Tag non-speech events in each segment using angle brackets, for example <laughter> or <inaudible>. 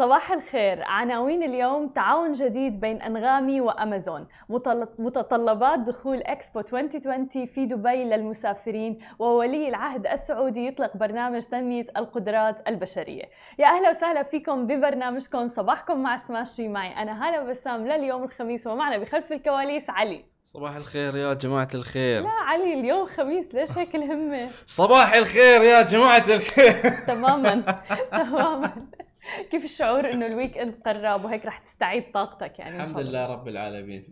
صباح الخير. عناوين اليوم تعاون جديد بين أنغامي وأمازون. متطلبات دخول إكسبو 2020 في دبي للمسافرين وولي العهد السعودي يطلق برنامج تنمية القدرات البشرية. يا أهلا وسهلا فيكم ببرنامجكم. صباحكم مع سماشي معي أنا هلا بسام لليوم الخميس ومعنا بخلف الكواليس علي. صباح الخير يا جماعة الخير. لا علي اليوم خميس ليش هيك الهمة؟ صباح الخير يا جماعة الخير. تماما. <laughs> تماما. <laughs> كيف الشعور إنه الويك اند قرب وهيك رح تستعيد طاقتك يعني الحمد لله رب العالمين.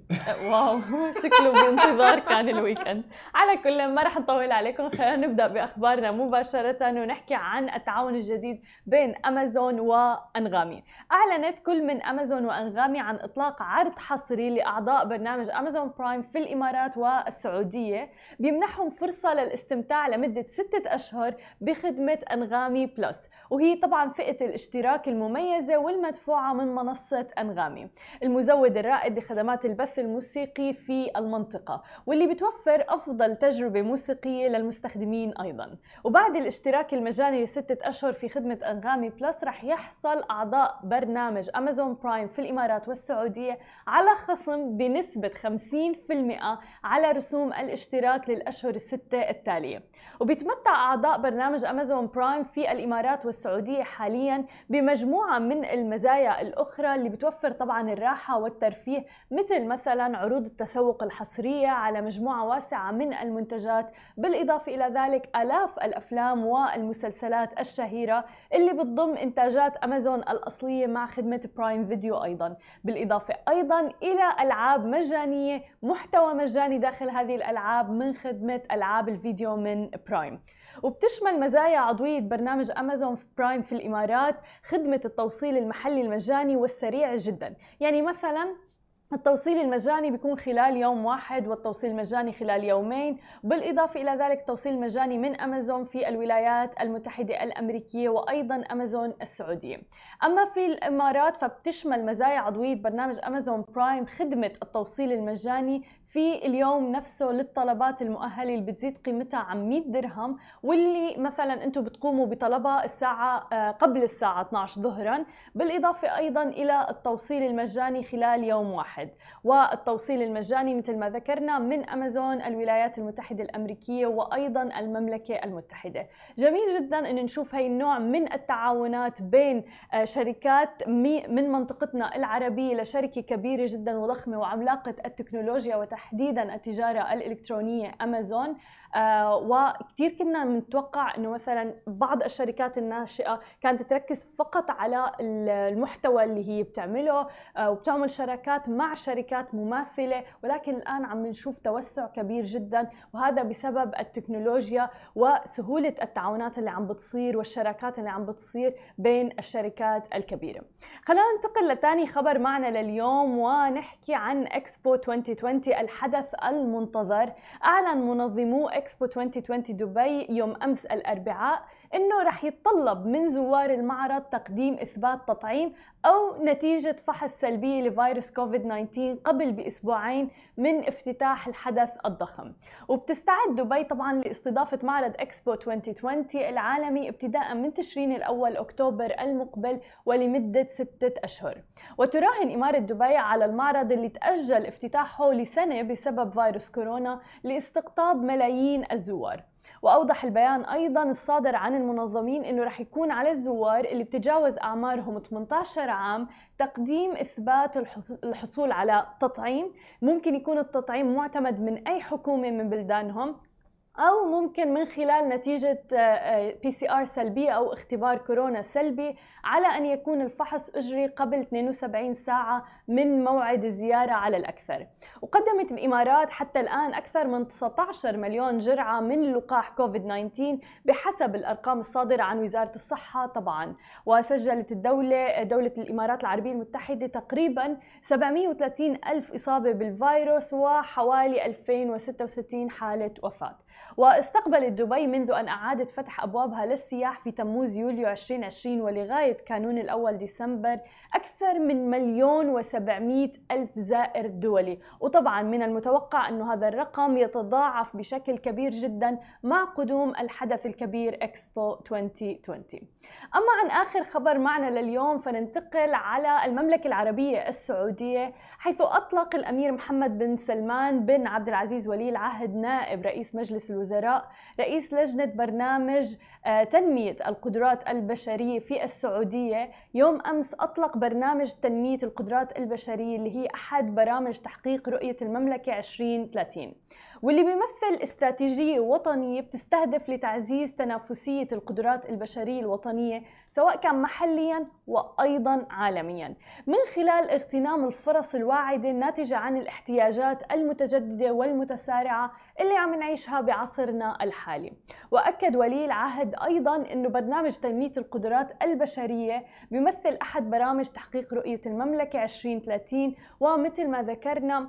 واو. <laughs> شكله بانتظار كان الويك اند على كل ما رح نطول عليكم. خلينا نبدأ بأخبارنا مباشرة ونحكي عن التعاون الجديد بين أمازون وأنغامي. أعلنت كل من أمازون وأنغامي عن إطلاق عرض حصري لأعضاء برنامج أمازون برايم في الإمارات والسعودية. بيمنحهم فرصة للاستمتاع لمدة ستة أشهر بخدمة أنغامي بلس وهي طبعا فئة الاشتراك الاشتراك المميزة والمدفوعة من منصة أنغامي. المزود الرائد لخدمات البث الموسيقي في المنطقة واللي بتوفر أفضل تجربة موسيقية للمستخدمين أيضا. وبعد الاشتراك المجاني لستة أشهر في خدمة أنغامي بلس رح يحصل أعضاء برنامج أمازون برايم في الإمارات والسعودية على خصم بنسبة 50% على رسوم الاشتراك للأشهر الستة التالية. وبيتمتع أعضاء برنامج أمازون برايم في الإمارات والسعودية حاليا بما بمجموعة من المزايا الأخرى اللي بتوفر طبعا الراحة والترفيه مثل مثلا عروض التسوق الحصرية على مجموعة واسعة من المنتجات بالإضافة إلى ذلك آلاف الأفلام والمسلسلات الشهيرة اللي بتضم إنتاجات أمازون الأصلية مع خدمة برايم فيديو أيضا. بالإضافة أيضا إلى ألعاب مجانية محتوى مجاني داخل هذه الألعاب من خدمة ألعاب الفيديو من برايم. وبتشمل مزايا عضوية برنامج أمازون برايم في الإمارات خدمة التوصيل المحلي المجاني والسريع جدا. يعني مثلا التوصيل المجاني بيكون خلال يوم واحد والتوصيل المجاني خلال يومين بالإضافة إلى ذلك توصيل مجاني من أمازون في الولايات المتحدة الأمريكية وأيضا أمازون السعودية. أما في الإمارات فبتشمل مزايا عضوية برنامج أمازون برايم خدمة التوصيل المجاني في اليوم نفسه للطلبات المؤهلة اللي بتزيد قيمتها عن 100 درهم واللي مثلا أنتم بتقوموا بطلبها الساعة آه، قبل الساعة 12 ظهرا بالإضافة أيضا إلى التوصيل المجاني خلال يوم واحد. والتوصيل المجاني مثل ما ذكرنا من أمازون الولايات المتحدة الأمريكية وأيضا المملكة المتحدة. جميل جدا إن نشوف هي النوع من التعاونات بين آه، شركات من منطقتنا العربية لشركة كبيرة جدا وضخمة وعملاقة التكنولوجيا تحديدا التجارة الإلكترونية أمازون آه وكثير كنا متوقع إنه مثلا بعض الشركات الناشئة كانت تركز فقط على المحتوى اللي هي بتعمله آه وبتعمل شراكات مع شركات مماثلة ولكن الآن عم نشوف توسع كبير جدا وهذا بسبب التكنولوجيا وسهولة التعاونات اللي عم بتصير والشراكات اللي عم بتصير بين الشركات الكبيرة. خلينا ننتقل لثاني خبر معنا لليوم ونحكي عن إكسبو 2020 الحدث المنتظر. أعلن منظمو إكسبو 2020 دبي يوم أمس الأربعاء إنه رح يتطلب من زوار المعرض تقديم إثبات تطعيم أو نتيجة فحص سلبية لفيروس كوفيد 19 قبل بأسبوعين من افتتاح الحدث الضخم. وبتستعد دبي طبعا لاستضافة معرض إكسبو 2020 العالمي ابتداء من تشرين الأول أكتوبر المقبل ولمدة ستة أشهر. وتراهن إمارة دبي على المعرض اللي تأجل افتتاحه لسنة بسبب فيروس كورونا لاستقطاب ملايين الزوار. وأوضح البيان أيضا الصادر عن المنظمين إنه رح يكون على الزوار اللي بتجاوز أعمارهم 18 عام تقديم إثبات الحصول على تطعيم. ممكن يكون التطعيم معتمد من أي حكومة من بلدانهم. أو ممكن من خلال نتيجة بي سي ار سلبية أو اختبار كورونا سلبي على أن يكون الفحص أجري قبل 72 ساعة من موعد الزياره على الأكثر. وقدمت الإمارات حتى الآن أكثر من 19 مليون جرعة من لقاح كوفيد 19 بحسب الأرقام الصادرة عن وزارة الصحة طبعا. وسجلت الدولة دولة الإمارات العربية المتحدة تقريبا 730 ألف إصابة بالفيروس وحوالي 2066 حالة وفاة. واستقبلت دبي منذ أن أعادت فتح أبوابها للسياح في تموز يوليو 2020 ولغاية كانون الأول ديسمبر أكثر من مليون وسبعمائة ألف زائر دولي. وطبعا من المتوقع أن هذا الرقم يتضاعف بشكل كبير جدا مع قدوم الحدث الكبير إكسبو 2020 أما عن آخر خبر معنا لليوم فننتقل على المملكة العربية السعودية حيث أطلق الأمير محمد بن سلمان بن عبد العزيز ولي العهد نائب رئيس مجلس الوزراء رئيس لجنة برنامج آه، تنمية القدرات البشرية في السعودية. يوم أمس أطلق برنامج تنمية القدرات البشرية اللي هي أحد برامج تحقيق رؤية المملكة 2030 واللي بيمثل استراتيجية وطنية بتستهدف لتعزيز تنافسية القدرات البشرية الوطنية سواء كان محليا وأيضا عالميا. من خلال اغتنام الفرص الواعدة الناتجة عن الاحتياجات المتجددة والمتسارعة اللي عم نعيشها بعصرنا الحالي. وأكد ولي العهد أيضا أنه برنامج تنمية القدرات البشرية بيمثل أحد برامج تحقيق رؤية المملكة 2030 ومثل ما ذكرنا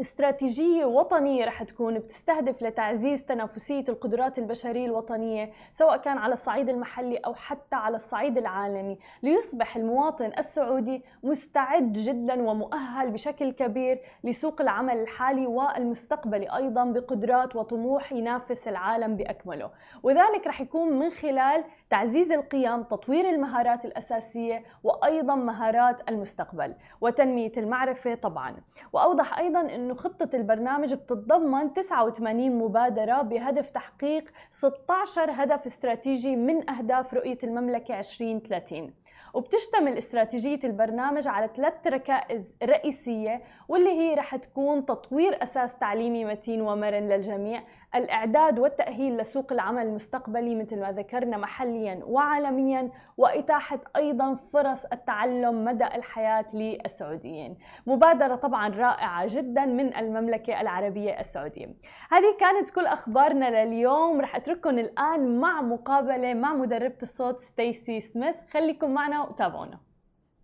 استراتيجية وطنية رح تكون بتستهدف لتعزيز تنافسية القدرات البشرية الوطنية سواء كان على الصعيد المحلي أو حتى على الصعيد العالمي. ليصبح المواطن السعودي مستعد جدا ومؤهل بشكل كبير لسوق العمل الحالي والمستقبلي أيضا بقدرات وطموح ينافس العالم بأكمله. وذلك رح يكون من خلال تعزيز القيم تطوير المهارات الأساسية وأيضا مهارات المستقبل وتنمية المعرفة طبعا. وأوضح أيضا أنه خطة البرنامج بتتضمن 89 مبادرة بهدف تحقيق 16 هدف استراتيجي من أهداف رؤية المملكة 2030 وبتشتمل استراتيجية البرنامج على ثلاث ركائز رئيسية واللي هي رح تكون تطوير أساس تعليمي متين ومرن للجميع الإعداد والتأهيل لسوق العمل المستقبلي مثل ما ذكرنا محليا وعالميا وإتاحة أيضا فرص التعلم مدى الحياة للسعوديين. مبادرة طبعا رائعة جدا من المملكة العربية السعودية. هذه كانت كل أخبارنا لليوم. رح أترككم الآن مع مقابلة مع مدربة الصوت ستيسي سميث. خليكم معنا وتابعونا.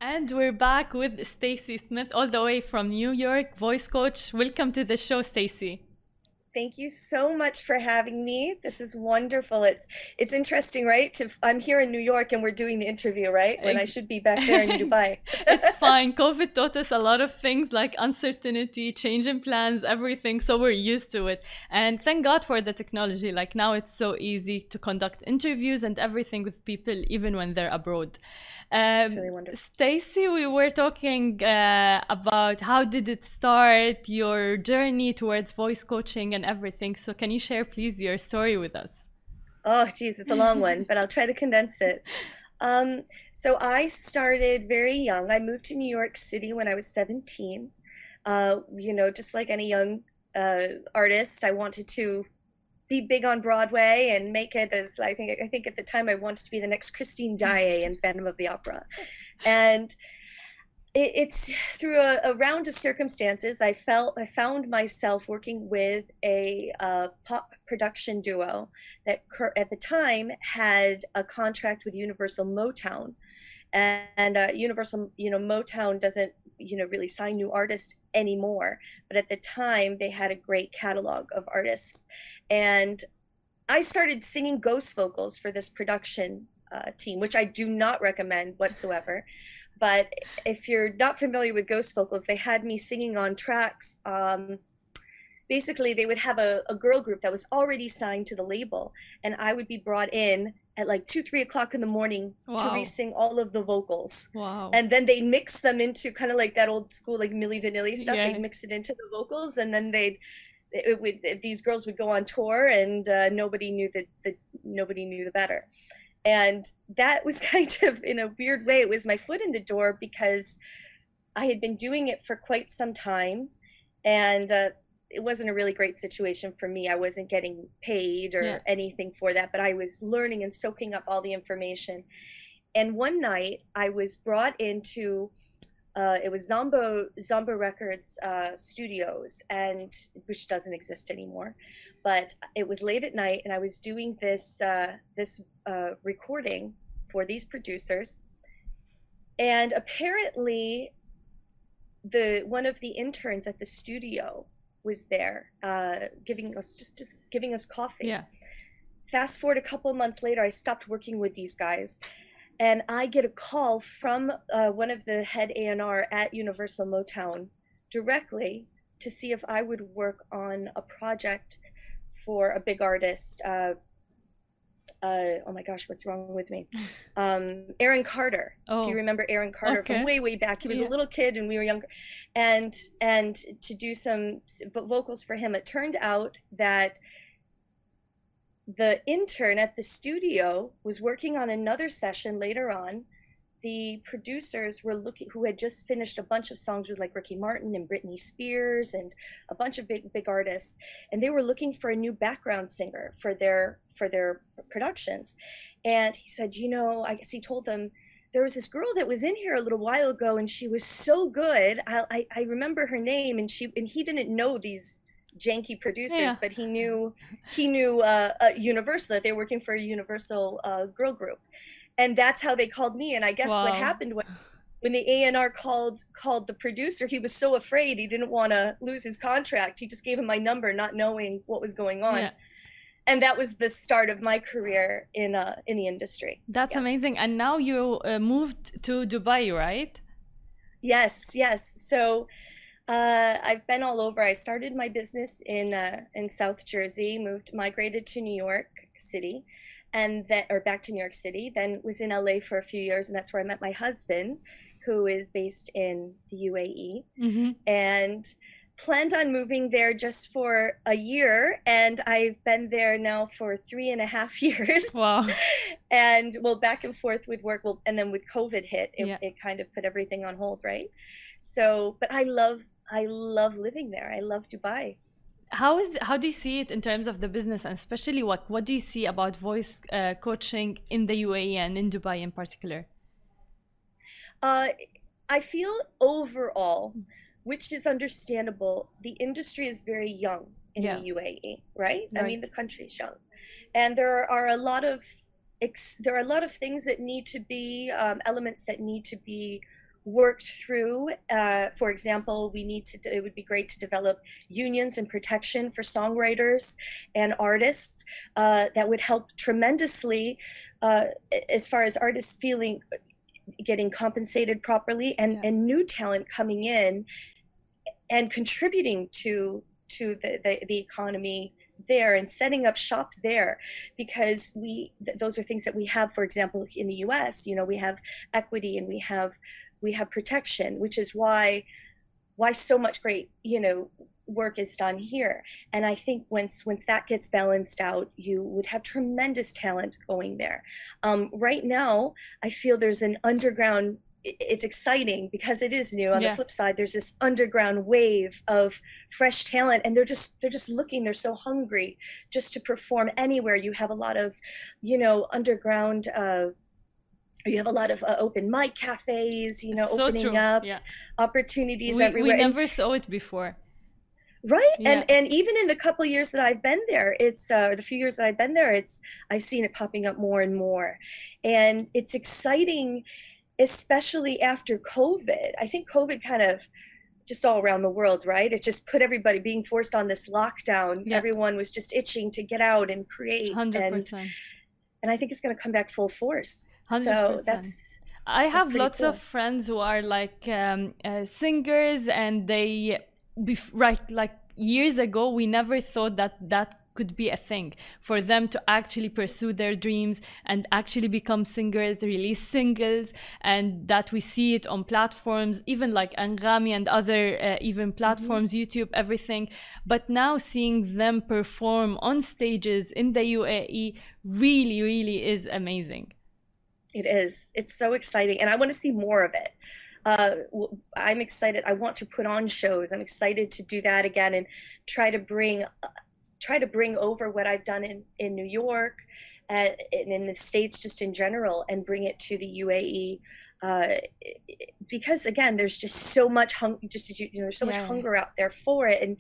And we're back with Stacy Smith all the way from New York, voice coach. Welcome to the show, Stacy. Thank you so much for having me. This is wonderful. It's it's interesting, right? To, I'm here in New York and we're doing the interview, right? When I should be back there in <laughs> Dubai. it's <laughs> fine. COVID taught us a lot of things like uncertainty, change in plans, everything. So we're used to it. And thank God for the technology. Like now it's so easy to conduct interviews and everything with people even when they're abroad. Um, really wonderful. Stacy, we were talking uh, about how did it start, your journey towards voice coaching and everything. So can you share, please, your story with us? Oh, geez, it's a long one, but I'll try to condense it. <laughs> Um, so I started very young. I moved to New York City when I was 17. Uh, you know, just like any young uh, artist, I wanted to be big on Broadway and make it as I think I think at the time I wanted to be the next Christine Daae in Phantom of the Opera, and it, it's through a, a, round of circumstances I felt I found myself working with a uh, pop production duo that at the time had a contract with Universal Motown, and, and uh, Universal you know Motown doesn't you know really sign new artists anymore, but at the time they had a great catalog of artists and I started singing ghost vocals for this production uh, team, which I do not recommend whatsoever. But if you're not familiar with ghost vocals, they had me singing on tracks. Um, basically, they would have a, a girl group that was already signed to the label, and I would be brought in at like two, three o'clock in the morning wow. to re-sing all of the vocals. Wow. And then they mix them into kind of like that old school like Milli Vanilli stuff. Yeah. They mix it into the vocals and then they'd it would these girls would go on tour and uh, nobody knew that the nobody knew the better. And that was <laughs> kind of in a weird way it was my foot in the door because i had been doing it for quite some time and uh, it wasn't a really great situation for me. I wasn't getting paid or yeah. anything for that but i was learning and soaking up all the information. And one night i was brought into uh, it was Zomba Zomba Records uh, Studios, and which doesn't exist anymore. But it was late at night, and I was doing this uh, this uh, recording for these producers, and apparently, the one of the interns at the studio was there, uh, giving us just just giving us coffee. Yeah. Fast forward a couple months later, I stopped working with these guys, and I get a call from uh, one of the head A&R at Universal Motown directly to see if I would work on a project for a big artist. Uh, uh, oh my gosh, what's wrong with me? <laughs> Um, Aaron Carter. If Oh, you remember Aaron Carter okay. from way, way back, he was Yeah. a little kid and we were younger, and and to do some vocals for him. It turned out that the intern at the studio was working on another session later on. The producers were looking, who had just finished a bunch of songs with like Ricky Martin and Britney Spears and a bunch of big, big artists, and they were looking for a new background singer for their for their productions. And he said, you know, I guess he told them there was this girl that was in here a little while ago, and she was so good. I I, I remember her name, and she and he didn't know these janky producers, Yeah. but he knew he knew uh, Universal that they were working for a Universal uh, girl group, and that's how they called me. And I guess what happened when when the A and R called called the producer, he was so afraid he didn't want to lose his contract. He just gave him my number, not knowing what was going on. Yeah. And that was the start of my career in uh, in the industry. That's Yeah. amazing. And now you uh, moved to Dubai, right? Yes, yes. So uh, I've been all over. I started my business in uh, in South Jersey, moved, migrated to New York City, and then or back to New York City. Then was in LA for a few years, and that's where I met my husband, who is based in the UAE, Mm-hmm. and planned on moving there just for a year. And I've been there now for three and a half <laughs> years Wow. and well back and forth with work well and then with covid hit it, Yeah. it kind of put everything on hold right so but i love i love living there i love dubai How is how do you see it in terms of the business and especially what what do you see about voice uh, coaching in the UAE and in Dubai in particular? uh, i feel overall which is understandable the industry is very young in Yeah. the uae right? i mean Right. the country's young and there are a lot of ex- there are a lot of things that need to be um, elements that need to be worked through. Uh, for example, we need to. It would be great to develop unions and protection for songwriters and artists. Uh, that would help tremendously uh, as far as artists feeling getting compensated properly and, Yeah. and new talent coming in and contributing to to the, the, the economy there and setting up shop there because we th- those are things that we have for example in the US you know we have equity and we have we have protection which is why why so much great you know work is done here. And i think once once that gets balanced out you would have tremendous talent going there. Um, right now i feel there's an underground it's exciting because it is new. On Yeah. the flip side there's this underground wave of fresh talent and they're just they're just looking they're so hungry just to perform anywhere. You have a lot of you know underground uh you have a lot of uh, open mic cafes you know so opening true. up Yeah. opportunities We, we everywhere And- never saw it before. right Yeah. and and even in the couple years that i've been there it's uh the few years that i've been there it's i've seen it popping up more and more and it's exciting especially after covid i think covid kind of just all around the world right it just put everybody being forced on this lockdown Yeah. everyone was just itching to get out and create Hundred and percent. And i think it's going to come back full force 100%. so that's I have lots of friends who are like um, uh, singers, and they, bef- right, like years ago, we never thought that that could be a thing for them to actually pursue their dreams and actually become singers, release singles, and that we see it on platforms, even like Anghami and other uh, even platforms, YouTube, everything. But now seeing them perform on stages in the UAE really, really is amazing. It is. It's so exciting, and I want to see more of it. Uh, I'm excited. I want to put on shows. I'm excited to do that again and try to bring, uh, try to bring over what I've done in in New York, and in the states just in general, and bring it to the UAE. Uh, because again, there's just so much hunger. Just you, you know, there's so Yeah. much hunger out there for it, and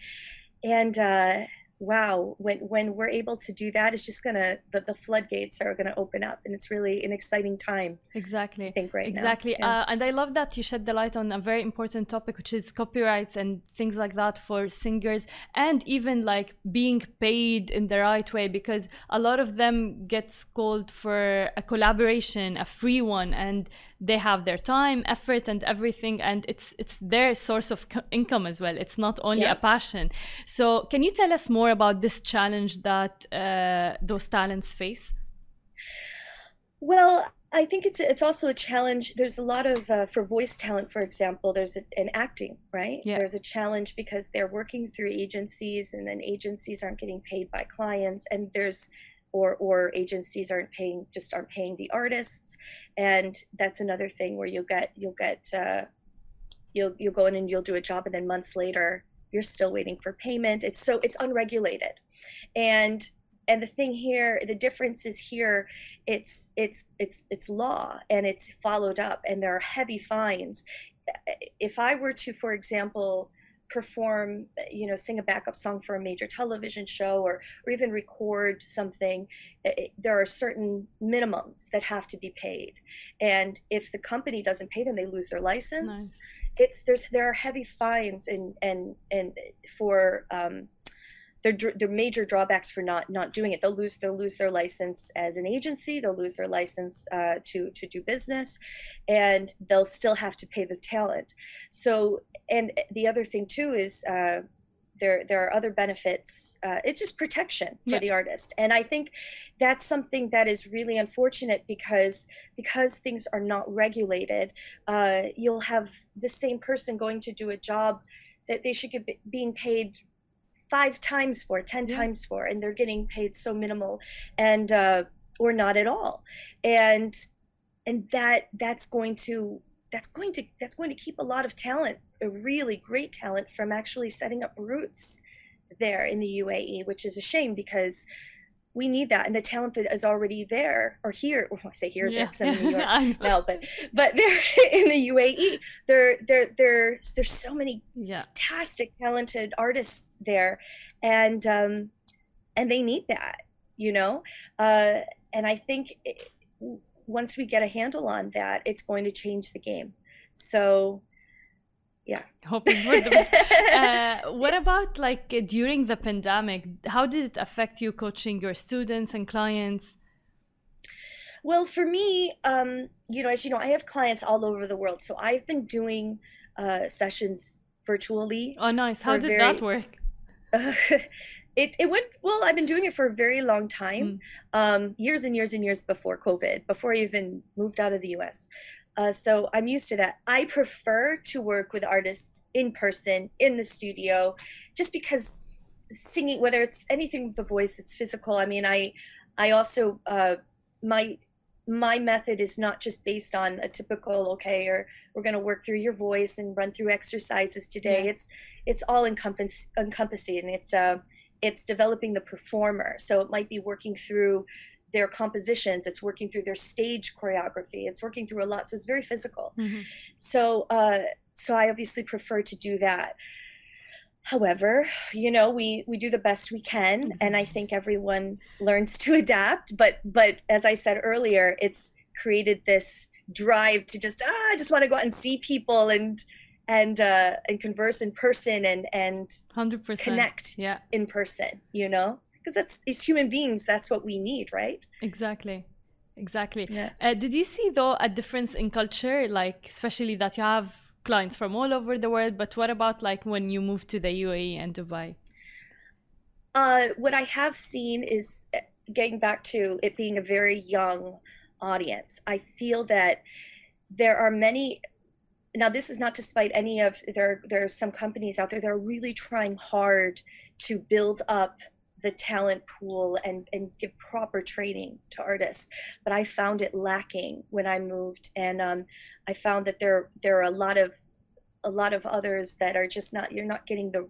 and uh, wow, when when we're able to do that, it's just gonna the, the floodgates are gonna open up, and it's really an exciting time. Exactly. I think right exactly. now. Yeah. Uh, and I love that you shed the light on a very important topic, which is copyrights and things like that for singers, and even like being paid in the right way, because a lot of them gets called for a collaboration, a free one, and they have their time effort and everything and it's it's their source of income as well it's not only Yeah. a passion so can you tell us more about this challenge that uh, those talents face Well, I think it's it's also a challenge. There's a lot of uh, for voice talent, for example. There's a, an acting, right? Yeah. There's a challenge because they're working through agencies, and then agencies aren't getting paid by clients, and there's or or agencies aren't paying just aren't paying the artists, and that's another thing where you'll get you'll get uh, you'll you'll go in and you'll do a job, and then months later you're still waiting for payment. It's so it's unregulated, and and the thing here, the difference is here it's it's it's it's law and it's followed up and there are heavy fines. If i were to for example perform you know sing a backup song for a major television show or or even record something eh, there are certain minimums that have to be paid and if the company doesn't pay them they lose their license Nice. it's there's there are heavy fines and and and for um they're, major drawbacks for not not doing it. They'll lose they'll lose their license as an agency. They'll lose their license uh, to to do business, and they'll still have to pay the talent. So, and the other thing too is uh, there there are other benefits. Uh, it's just protection for Yeah. the artist, and I think that's something that is really unfortunate because because things are not regulated. Uh, you'll have the same person going to do a job that they should get being paid five times for, ten Yeah. times for, and they're getting paid so minimal, and uh, or not at all, and and that that's going to that's going to that's going to keep a lot of talent, a really great talent, from actually setting up roots there in the UAE, which is a shame because we need that, and the talent that is already there or here. <laughs> I say here, there, 'cause I'm in New York <laughs> now, but but they're <laughs> in the UAE. There there there there's so many yeah fantastic talented artists there and um and they need that you know uh and i think it, once we get a handle on that it's going to change the game so hoping for the best. <laughs> Uh, what about like during the pandemic how did it affect you coaching your students and clients? Well for me um you know as you know i have clients all over the world so i've been doing uh sessions virtually oh nice. How did very- that work? <laughs> It, it went well i've been doing it for a very long time um, years and years and years before covid before i even moved out of the us uh, so i'm used to that. I prefer to work with artists in person in the studio just because singing whether it's anything with the voice it's physical. I mean i i also uh, my my method is not just based on a typical okay or we're going to work through your voice and run through exercises today. Yeah. it's it's all encompass encompassing. It's uh it's developing the performer. So it might be working through their compositions it's working through their stage choreography it's working through a lot so it's very physical. Mhm. so uh so i obviously prefer to do that. However you know we we do the best we can and i think everyone learns to adapt but but as i said earlier it's created this drive to just ah i just want to go out and see people and and uh and converse in person and and 100% connect yeah. in person you know because that's as human beings that's what we need right exactly exactly yeah Uh, did you see though a difference in culture, like especially that you have clients from all over the world? But what about like when you moved to the UAE and Dubai? Uh, what I have seen is uh, getting back to it being a very young audience. I feel that there are many. Now, this is not to spite any of there. There are some companies out there that are really trying hard to build up the talent pool and and give proper training to artists. But I found it lacking when I moved, and um, I found that there there are a lot of a lot of others that are just not. You're not getting the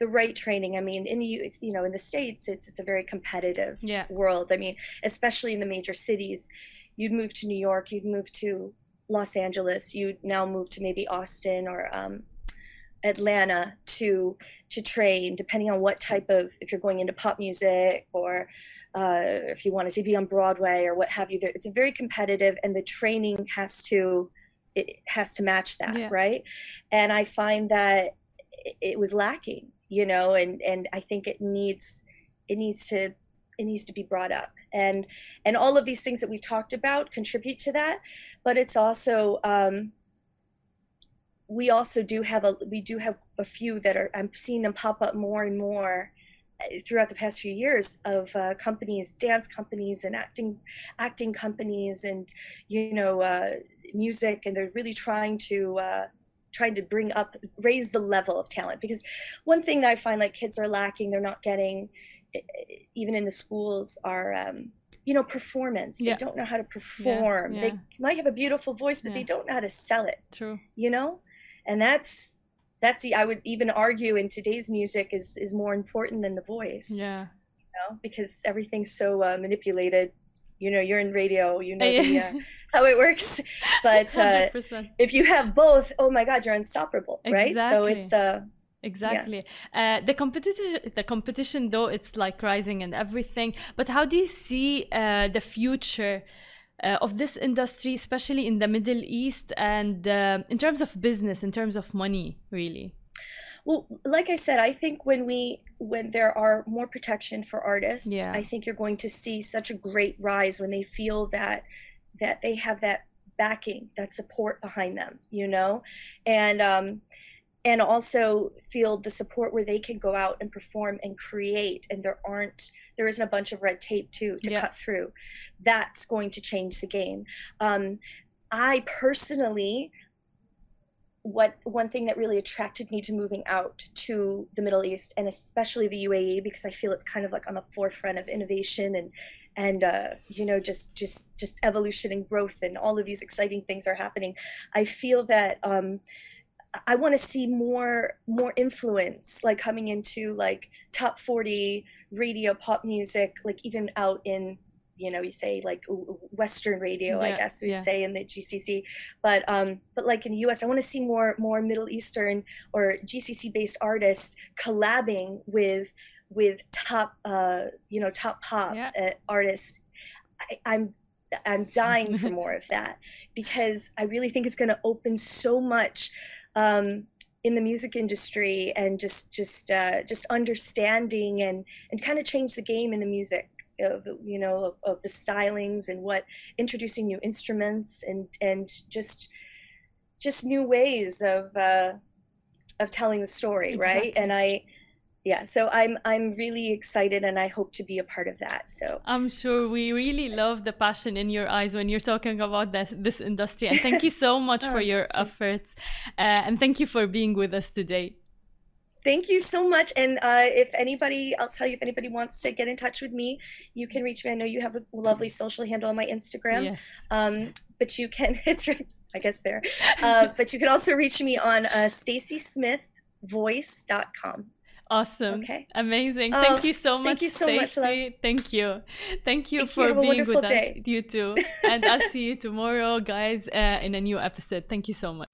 the right training. I mean, in the it's, you know in the states, it's it's a very competitive Yeah. world. I mean, especially in the major cities, you'd move to New York, you'd move to Los Angeles, you'd now move to maybe Austin or um, Atlanta to to train, depending on what type of if you're going into pop music or uh, if you wanted to be on Broadway or what have you. There, it's a very competitive, and the training has to it has to match that, Yeah. right? And I find that it- it was lacking, you know, and and I think it needs it needs to it needs to be brought up and and all of these things that we've talked about contribute to that but it's also um we also do have a we do have a few that are i'm seeing them pop up more and more uh, throughout the past few years of uh, companies dance companies and acting acting companies and you know uh, music and they're really trying to uh, trying to bring up raise the level of talent because one thing that i find like kids are lacking they're not getting even in the schools are um, you know performance Yeah. they don't know how to perform yeah. they might have a beautiful voice but Yeah. they don't know how to sell it True. you know and that's that's the i would even argue in today's music is is more important than the voice Yeah. you know because everything's so uh, manipulated you know you're in radio you know <laughs> the, uh, how it works but uh, if you have both oh my god you're unstoppable right so Exactly. it's uh Exactly. Uh, the competition, the competition, though, it's like rising and everything. But how do you see uh, the future of this industry, especially in the Middle East, and uh, in terms of business, in terms of money, really? Well, like I said, I think when we when there are more protection for artists, Yeah. I think you're going to see such a great rise when they feel that that they have that backing, that support behind them, you know, and um, and also feel the support where they can go out and perform and create, and there aren't there isn't a bunch of red tape too to Yeah. cut through. That's going to change the game. Um, I personally what one thing that really attracted me to moving out to the Middle East and especially the UAE because I feel it's kind of like on the forefront of innovation and and uh, you know just just just evolution and growth and all of these exciting things are happening. I feel that um, I want to see more more influence like coming into like top 40 radio pop music like even out in you know you say like western radio i guess we'd yeah. say in the gcc but um but like in the us i want to see more more middle eastern or gcc based artists collabing with with top uh you know top pop Yeah. uh, artists I, i'm i'm <laughs> dying for more of that because i really think it's going to open so much um in the music industry and just just uh just understanding and and kind of change the game in the music of you know of, of the stylings and what introducing new instruments and and just just new ways of uh of telling the story right? And i yeah so i'm i'm really excited and i hope to be a part of that so I'm sure we really love the passion in your eyes when you're talking about that, this industry. And thank you so much <laughs> Oh, for your sweet. efforts. Uh, and thank you for being with us today. thank you so much and uh if anybody i'll tell you if anybody wants to get in touch with me you can reach me i know you have a lovely social handle on my instagram Yes. um but you can <laughs> it's right i guess there uh but you can also reach me on uh stacysmithvoice.com Awesome. okay Amazing. Oh, thank you so much, thank you so much, love. Thank you. Thank you Thank for a being with us. You too. <laughs> and I'll see you tomorrow, guys, uh, in a new episode. Thank you so much.